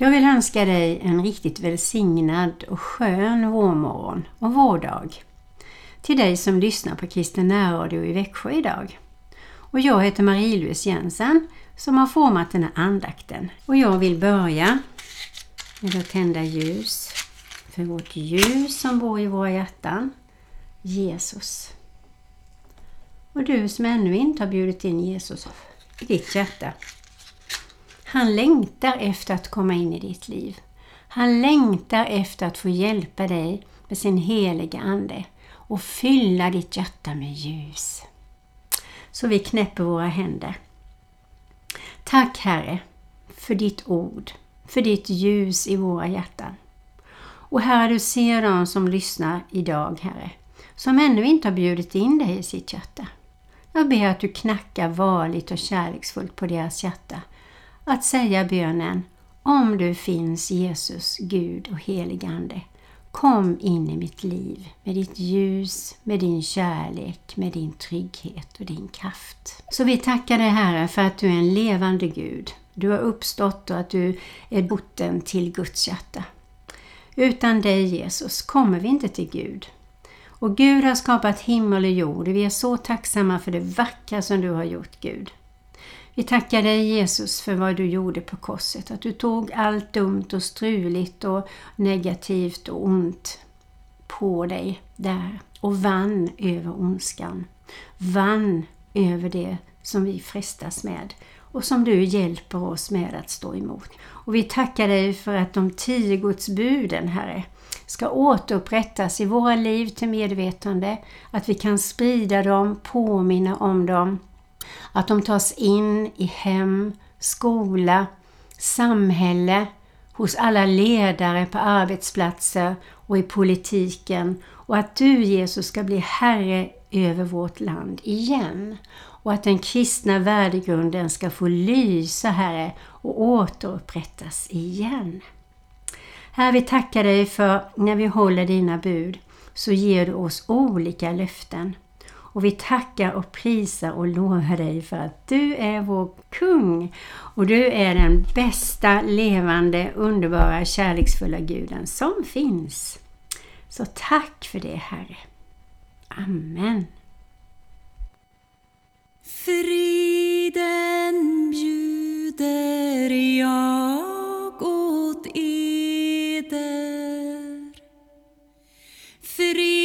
Jag vill önska dig en riktigt välsignad och skön vårmorgon och vårdag. Till dig som lyssnar på Kristen närradio i Växjö idag. Och jag heter Marie-Louise Jensen som har format den här andakten. Och jag vill börja med att tända ljus för vårt ljus som bor i våra hjärtan, Jesus. Och du som ännu inte har bjudit in Jesus i ditt hjärta. Han längtar efter att komma in i ditt liv. Han längtar efter att få hjälpa dig med sin heliga Ande och fylla ditt hjärta med ljus. Så vi knäpper våra händer. Tack Herre för ditt ord, för ditt ljus i våra hjärtan. Och Herre, du ser dem som lyssnar idag, Herre, som ännu inte har bjudit in dig i sitt hjärta. Jag ber att du knackar varligt och kärleksfullt på deras hjärta. Att säga bönen Om du finns Jesus, Gud och helig Ande, kom in i mitt liv med ditt ljus, med din kärlek, med din trygghet och din kraft. Så vi tackar dig Herre för att du är en levande Gud. Du har uppstått och att du är botten till Guds hjärta. Utan dig Jesus kommer vi inte till Gud. Och Gud har skapat himmel och jord och vi är så tacksamma för det vackra som du har gjort Gud. Vi tackar dig Jesus för vad du gjorde på korset, att du tog allt dumt och struligt och negativt och ont på dig där och vann över ondskan. Vann över det som vi frestas med och som du hjälper oss med att stå emot. Och vi tackar dig för att de tio Guds buden, Herre, ska återupprättas i våra liv till medvetande, att vi kan sprida dem, påminna om dem, att de tas in i hem, skola, samhälle, hos alla ledare på arbetsplatser och i politiken och att du Jesus ska bli Herre över vårt land igen och att den kristna värdegrunden ska få lysa, Herre, och återupprättas igen. Herre, vi tackar dig för när vi håller dina bud så ger du oss olika löften. Och vi tackar och prisar och lovar dig för att du är vår kung och du är den bästa, levande, underbara, kärleksfulla guden som finns. Så tack för det Herre. Amen. Friden bjuder jag åt eder. Friden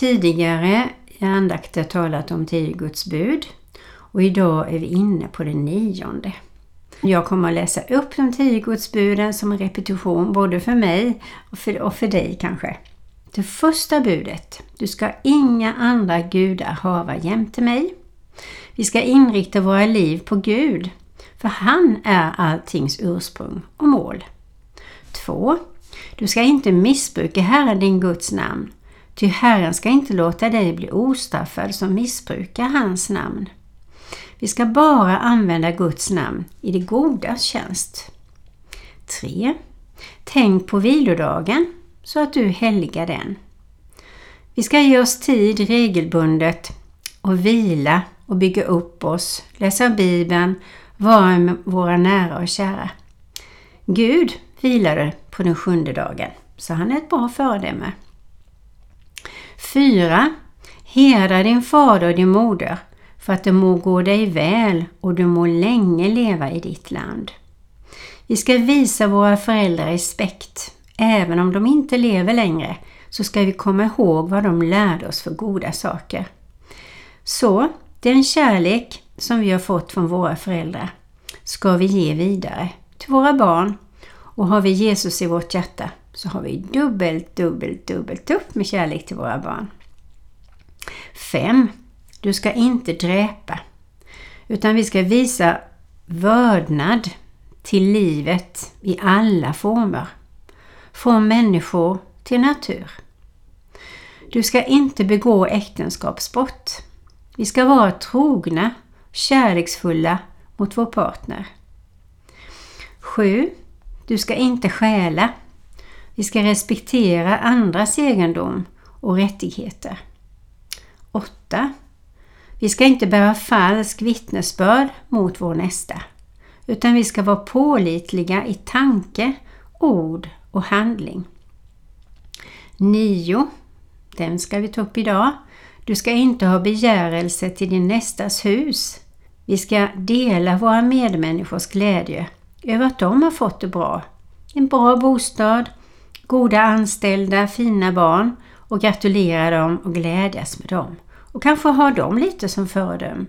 tidigare i andakter talat om tio Guds bud och idag är vi inne på det nionde. Jag kommer att läsa upp de tio Guds buden som en repetition både för mig och för, och för dig kanske. Det första budet. Du ska inga andra gudar hava jämte mig. Vi ska inrikta våra liv på Gud, för han är alltings ursprung och mål. 2. Du ska inte missbruka Herren din Guds namn, ty Herren ska inte låta dig bli ostraffad som missbrukar hans namn. Vi ska bara använda Guds namn i det godas tjänst. 3. Tänk på vilodagen så att du helgar den. Vi ska ge oss tid regelbundet och vila och bygga upp oss, läsa Bibeln, vara med våra nära och kära. Gud vilade på den sjunde dagen. Så han är ett bra föredöme. 4. Hedra din fader och din moder för att det må gå dig väl och du må länge leva i ditt land. Vi ska visa våra föräldrar respekt. Även om de inte lever längre så ska vi komma ihåg vad de lärde oss för goda saker. Så den kärlek som vi har fått från våra föräldrar ska vi ge vidare till våra barn. Och har vi Jesus i vårt hjärta så har vi dubbelt, dubbelt, dubbelt upp med kärlek till våra barn. 5. Du ska inte dräpa. Utan vi ska visa vördnad till livet i alla former. Från människor till natur. Du ska inte begå äktenskapsbrott. Vi ska vara trogna, kärleksfulla mot vår partner. 7. Du ska inte stjäla. Vi ska respektera andras egendom och rättigheter. 8. Vi ska inte bära falsk vittnesbörd mot vår nästa, utan vi ska vara pålitliga i tanke, ord och handling. 9. Den ska vi ta upp idag. Du ska inte ha begärelse till din nästas hus. Vi ska dela våra medmänniskors glädje över att de har fått det bra. En bra bostad, goda anställda, fina barn och gratulera dem och glädjas med dem. Och kanske ha dem lite som föredöm.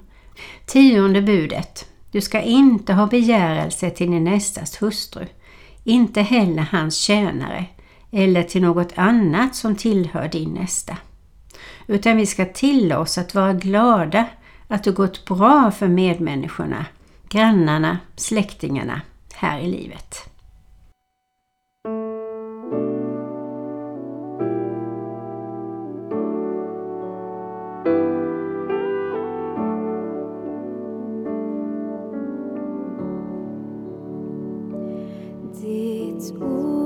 Tionde budet. Du ska inte ha begärelse till din nästas hustru, inte heller hans tjänare eller till något annat som tillhör din nästa. Utan vi ska tillåta oss att vara glada att det gått bra för medmänniskorna, grannarna, släktingarna här i livet. Ditt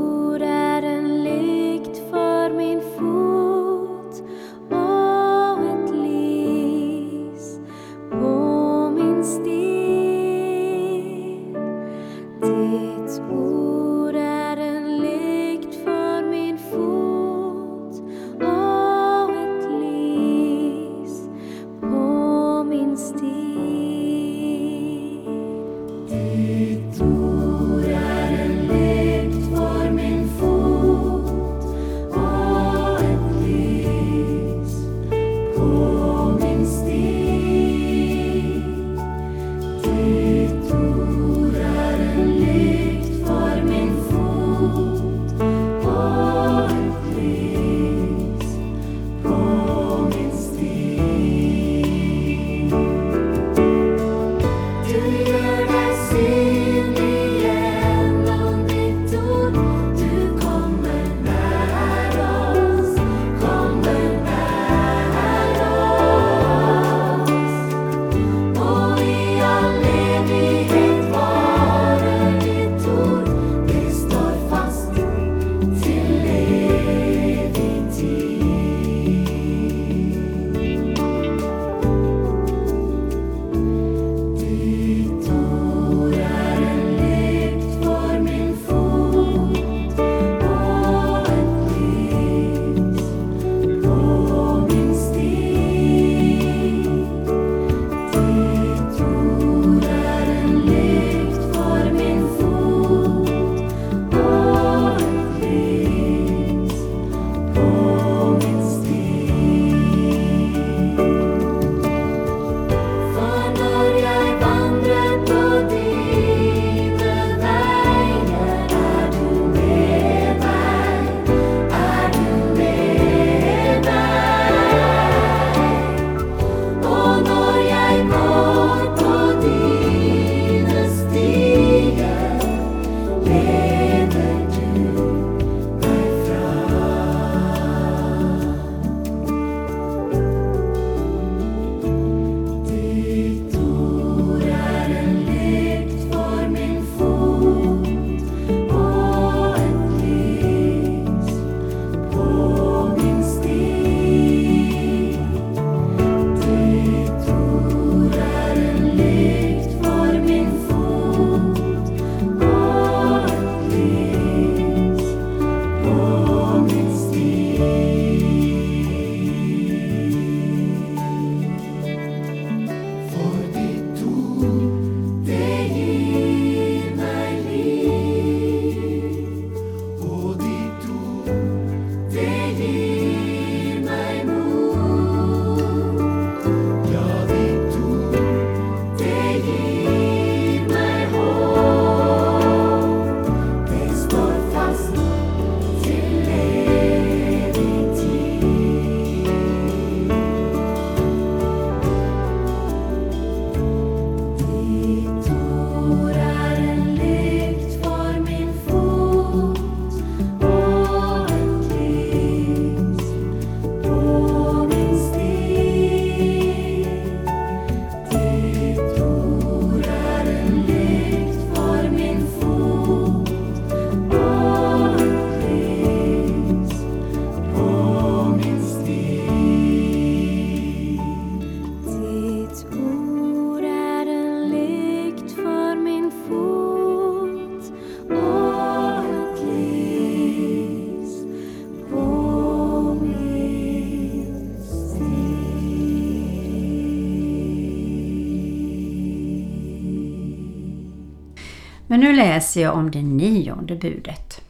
läser jag om det nionde budet.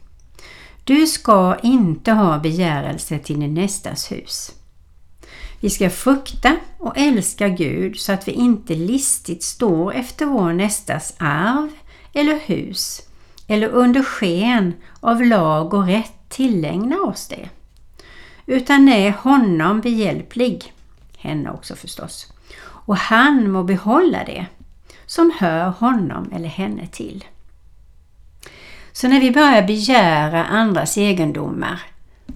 Du ska inte ha begärelse till din nästas hus. Vi ska frukta och älska Gud så att vi inte listigt står efter vår nästas arv eller hus eller under sken av lag och rätt tillägna oss det. Utan är honom behjälplig, henne också förstås, och han må behålla det som hör honom eller henne till. Så när vi börjar begära andras egendomar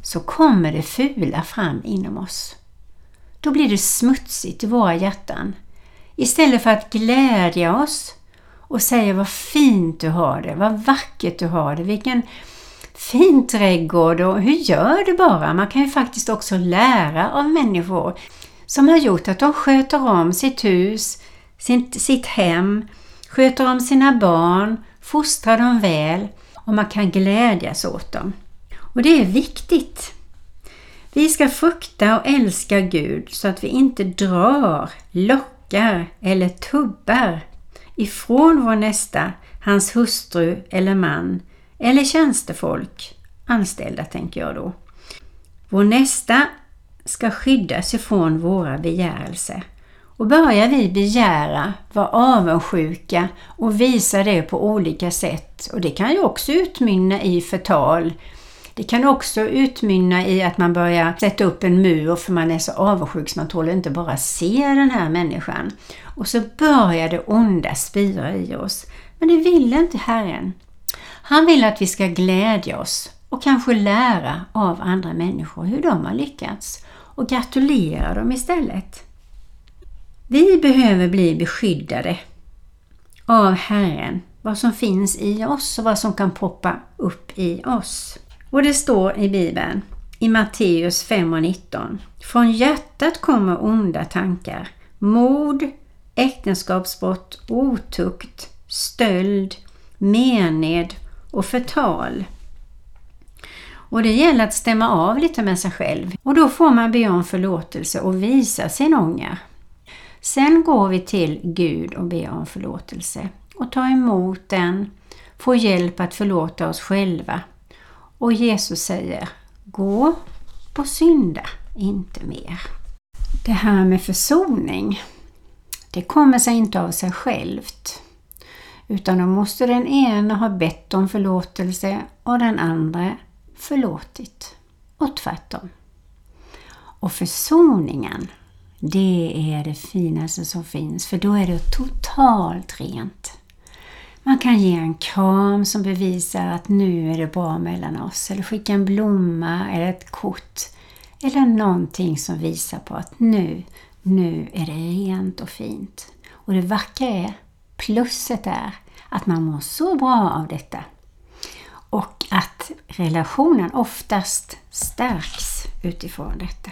så kommer det fula fram inom oss. Då blir det smutsigt i våra hjärtan. Istället för att glädja oss och säga vad fint du har det, vad vackert du har det, vilken fin trädgård och hur gör du bara? Man kan ju faktiskt också lära av människor som har gjort att de sköter om sitt hus, sitt, sitt hem, sköter om sina barn, fostrar dem väl och man kan glädjas åt dem. Och det är viktigt. Vi ska frukta och älska Gud så att vi inte drar, lockar eller tubbar ifrån vår nästa, hans hustru eller man eller tjänstefolk, anställda tänker jag då. Vår nästa ska skyddas ifrån våra begärelser. Och börjar vi begära, vara avundsjuka och visa det på olika sätt och det kan ju också utmynna i förtal. Det kan också utmynna i att man börjar sätta upp en mur för man är så avundsjuk så man tål inte bara se den här människan. Och så börjar det onda spira i oss. Men det vill inte Herren. Han vill att vi ska glädja oss och kanske lära av andra människor hur de har lyckats och gratulera dem istället. Vi behöver bli beskyddade av Herren, vad som finns i oss och vad som kan poppa upp i oss. Och det står i Bibeln, i Matteus 5 och 19. Från hjärtat kommer onda tankar, mord, äktenskapsbrott, otukt, stöld, mened och förtal. Och det gäller att stämma av lite med sig själv och då får man be om förlåtelse och visa sin ånger. Sen går vi till Gud och ber om förlåtelse och tar emot den, får hjälp att förlåta oss själva. Och Jesus säger Gå på synda inte mer. Det här med försoning, det kommer sig inte av sig självt. Utan då måste den ena ha bett om förlåtelse och den andra förlåtit. Och tvärtom. Och försoningen, det är det finaste som finns för då är det totalt rent. Man kan ge en kram som bevisar att nu är det bra mellan oss eller skicka en blomma eller ett kort eller någonting som visar på att nu, nu är det rent och fint. Och det vackra är, plusset är att man mår så bra av detta och att relationen oftast stärks utifrån detta.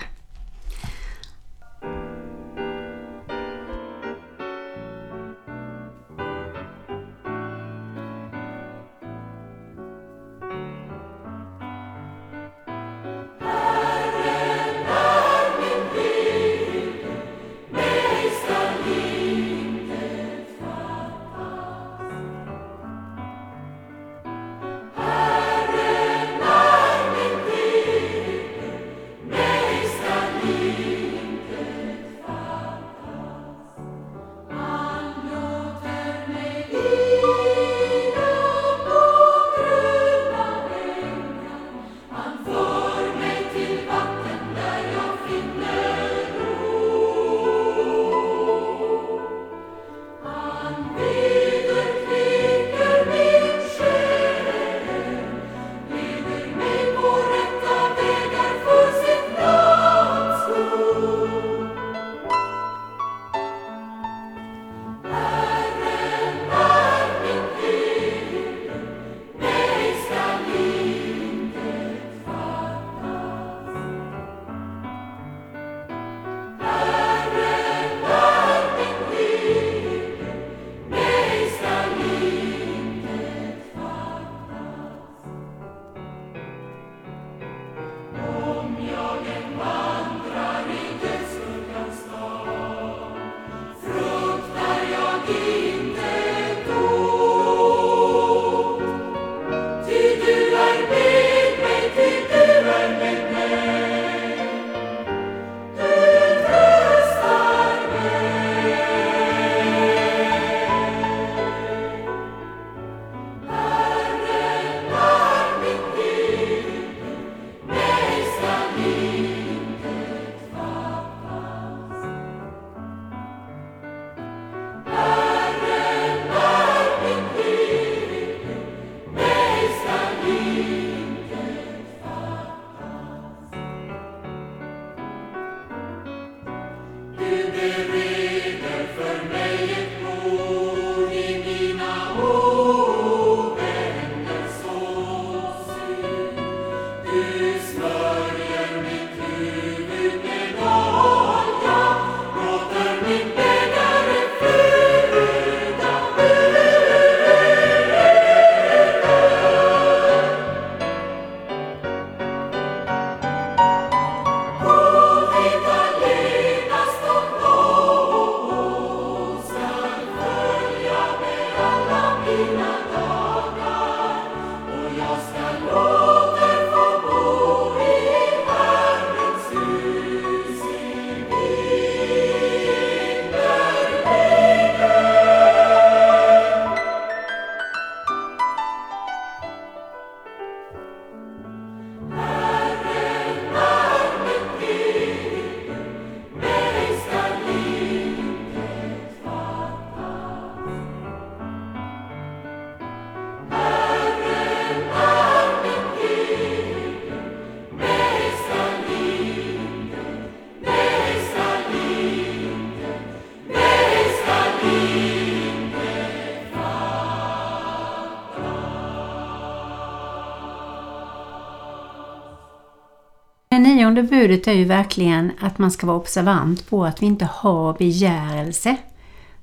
Nionde budet är ju verkligen att man ska vara observant på att vi inte har begärelse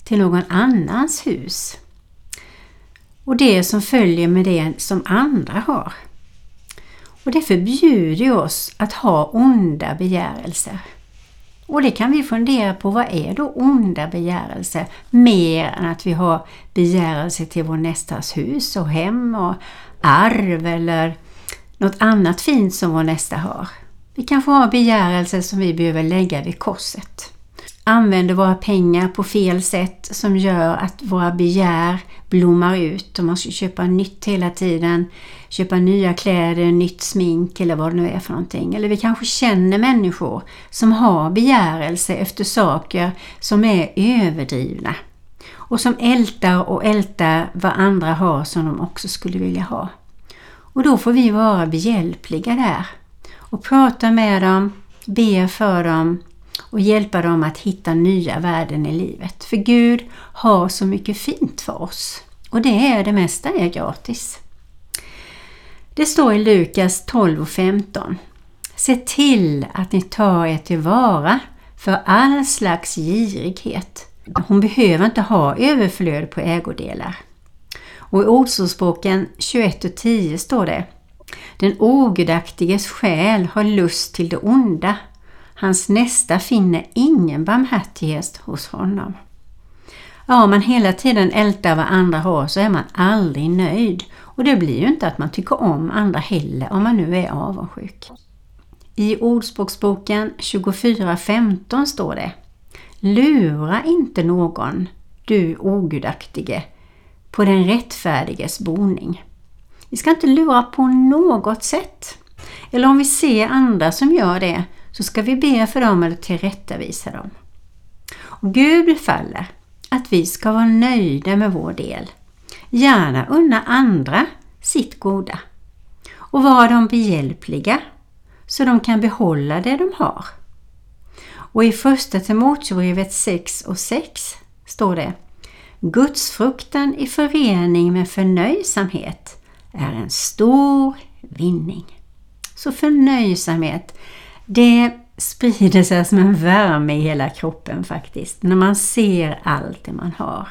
till någon annans hus. Och det som följer med det som andra har. Och det förbjuder oss att ha onda begärelser. Och det kan vi fundera på, vad är då onda begärelser? Mer än att vi har begärelse till vår nästas hus och hem och arv eller något annat fint som vår nästa har. Vi kanske har begärelser som vi behöver lägga vid korset. Använder våra pengar på fel sätt som gör att våra begär blommar ut och man ska köpa nytt hela tiden. Köpa nya kläder, nytt smink eller vad det nu är för någonting. Eller vi kanske känner människor som har begärelse efter saker som är överdrivna. Och som ältar och ältar vad andra har som de också skulle vilja ha. Och då får vi vara behjälpliga där och prata med dem, be för dem och hjälpa dem att hitta nya värden i livet. För Gud har så mycket fint för oss och det är det mesta är gratis. Det står i Lukas 12 och 15. Se till att ni tar er tillvara för all slags girighet. Hon behöver inte ha överflöd på ägodelar. Och i Ordsordsboken 21 och 10 står det den ogudaktiges själ har lust till det onda. Hans nästa finner ingen barmhärtighet hos honom. Ja, om man hela tiden ältar vad andra har så är man aldrig nöjd. Och det blir ju inte att man tycker om andra heller om man nu är avundsjuk. I Ordspråksboken 24.15 står det Lura inte någon, du ogudaktige, på den rättfärdiges boning. Vi ska inte lura på något sätt. Eller om vi ser andra som gör det så ska vi be för dem eller tillrättavisa dem. Och Gud befaller att vi ska vara nöjda med vår del. Gärna unna andra sitt goda och vara dem behjälpliga så de kan behålla det de har. Och i första Timoteusbrevet 6 och 6 står det Gudsfruktan i förening med förnöjsamhet är en stor vinning. Så förnöjsamhet, det sprider sig som en värme i hela kroppen faktiskt, när man ser allt det man har.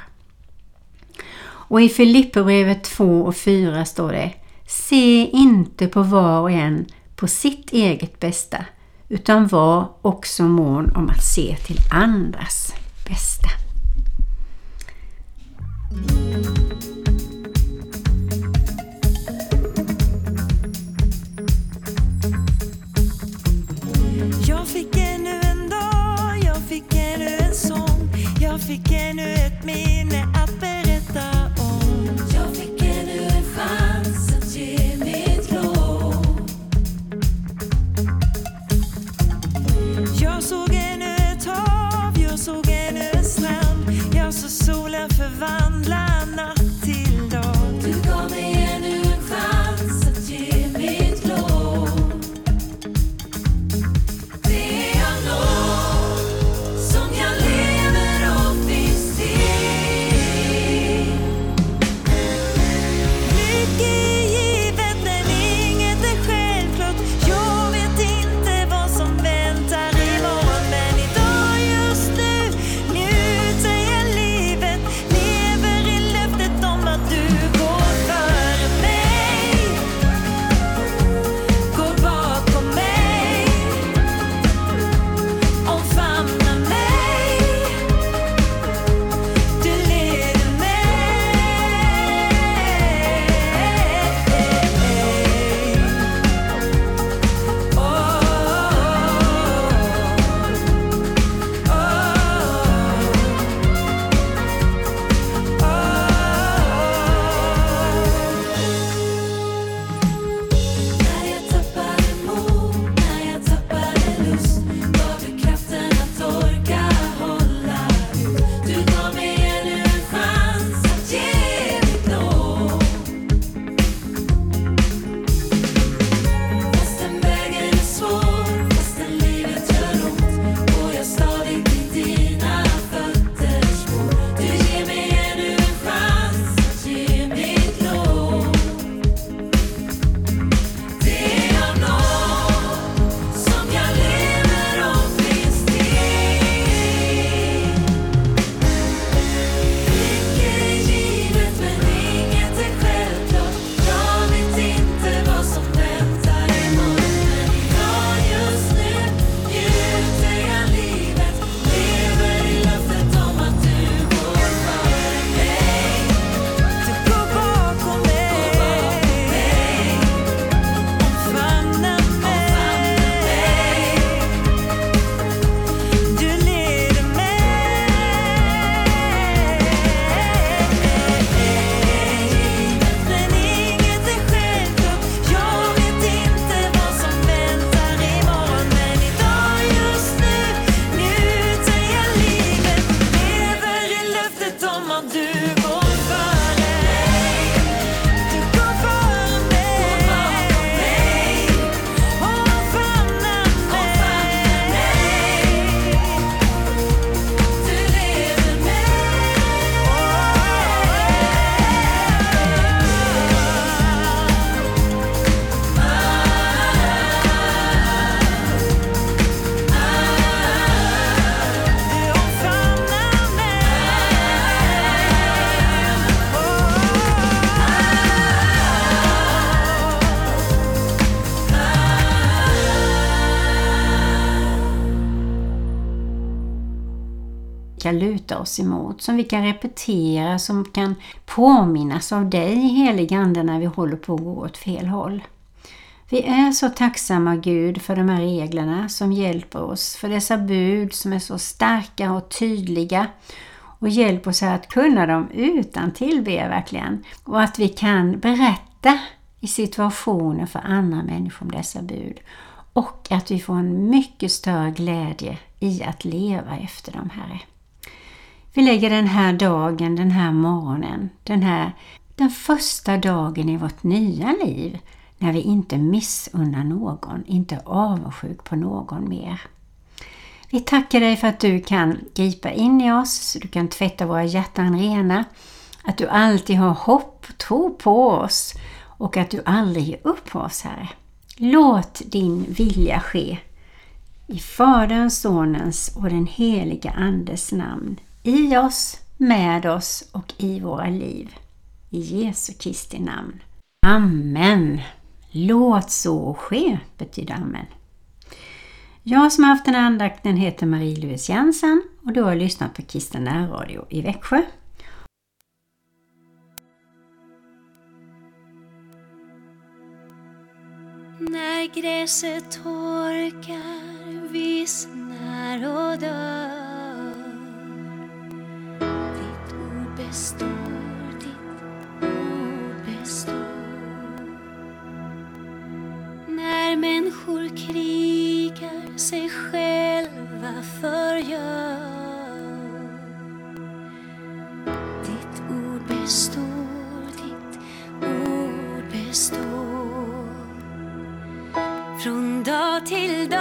Och i Filipperbrevet 2 och 4 står det Se inte på var och en på sitt eget bästa, utan var också mån om att se till andras bästa. Kan luta oss emot, som vi kan repetera, som kan påminnas av dig, helig Ande, när vi håller på att gå åt fel håll. Vi är så tacksamma Gud för de här reglerna som hjälper oss, för dessa bud som är så starka och tydliga och hjälper oss att kunna dem utan tillbe verkligen. Och att vi kan berätta i situationer för andra människor om dessa bud. Och att vi får en mycket större glädje i att leva efter dem, Herre. Vi lägger den här dagen, den här morgonen, den här den första dagen i vårt nya liv när vi inte missunnar någon, inte är avundsjuk på någon mer. Vi tackar dig för att du kan gripa in i oss, du kan tvätta våra hjärtan rena, att du alltid har hopp och tro på oss och att du aldrig ger upp på oss, Herre. Låt din vilja ske i Faderns, Sonens och den heliga Andes namn. I oss, med oss och i våra liv. I Jesu Kristi namn. Amen. Låt så ske, betyder amen. Jag som har haft den här andakten heter Marie-Louise Jensen och du har lyssnat på Kristen närradio i Växjö. När gräset torkar, vissnar och dör består, ditt ord består När människor krigar sig själva förgör. Ditt ord består, ditt ord består. Från dag till dag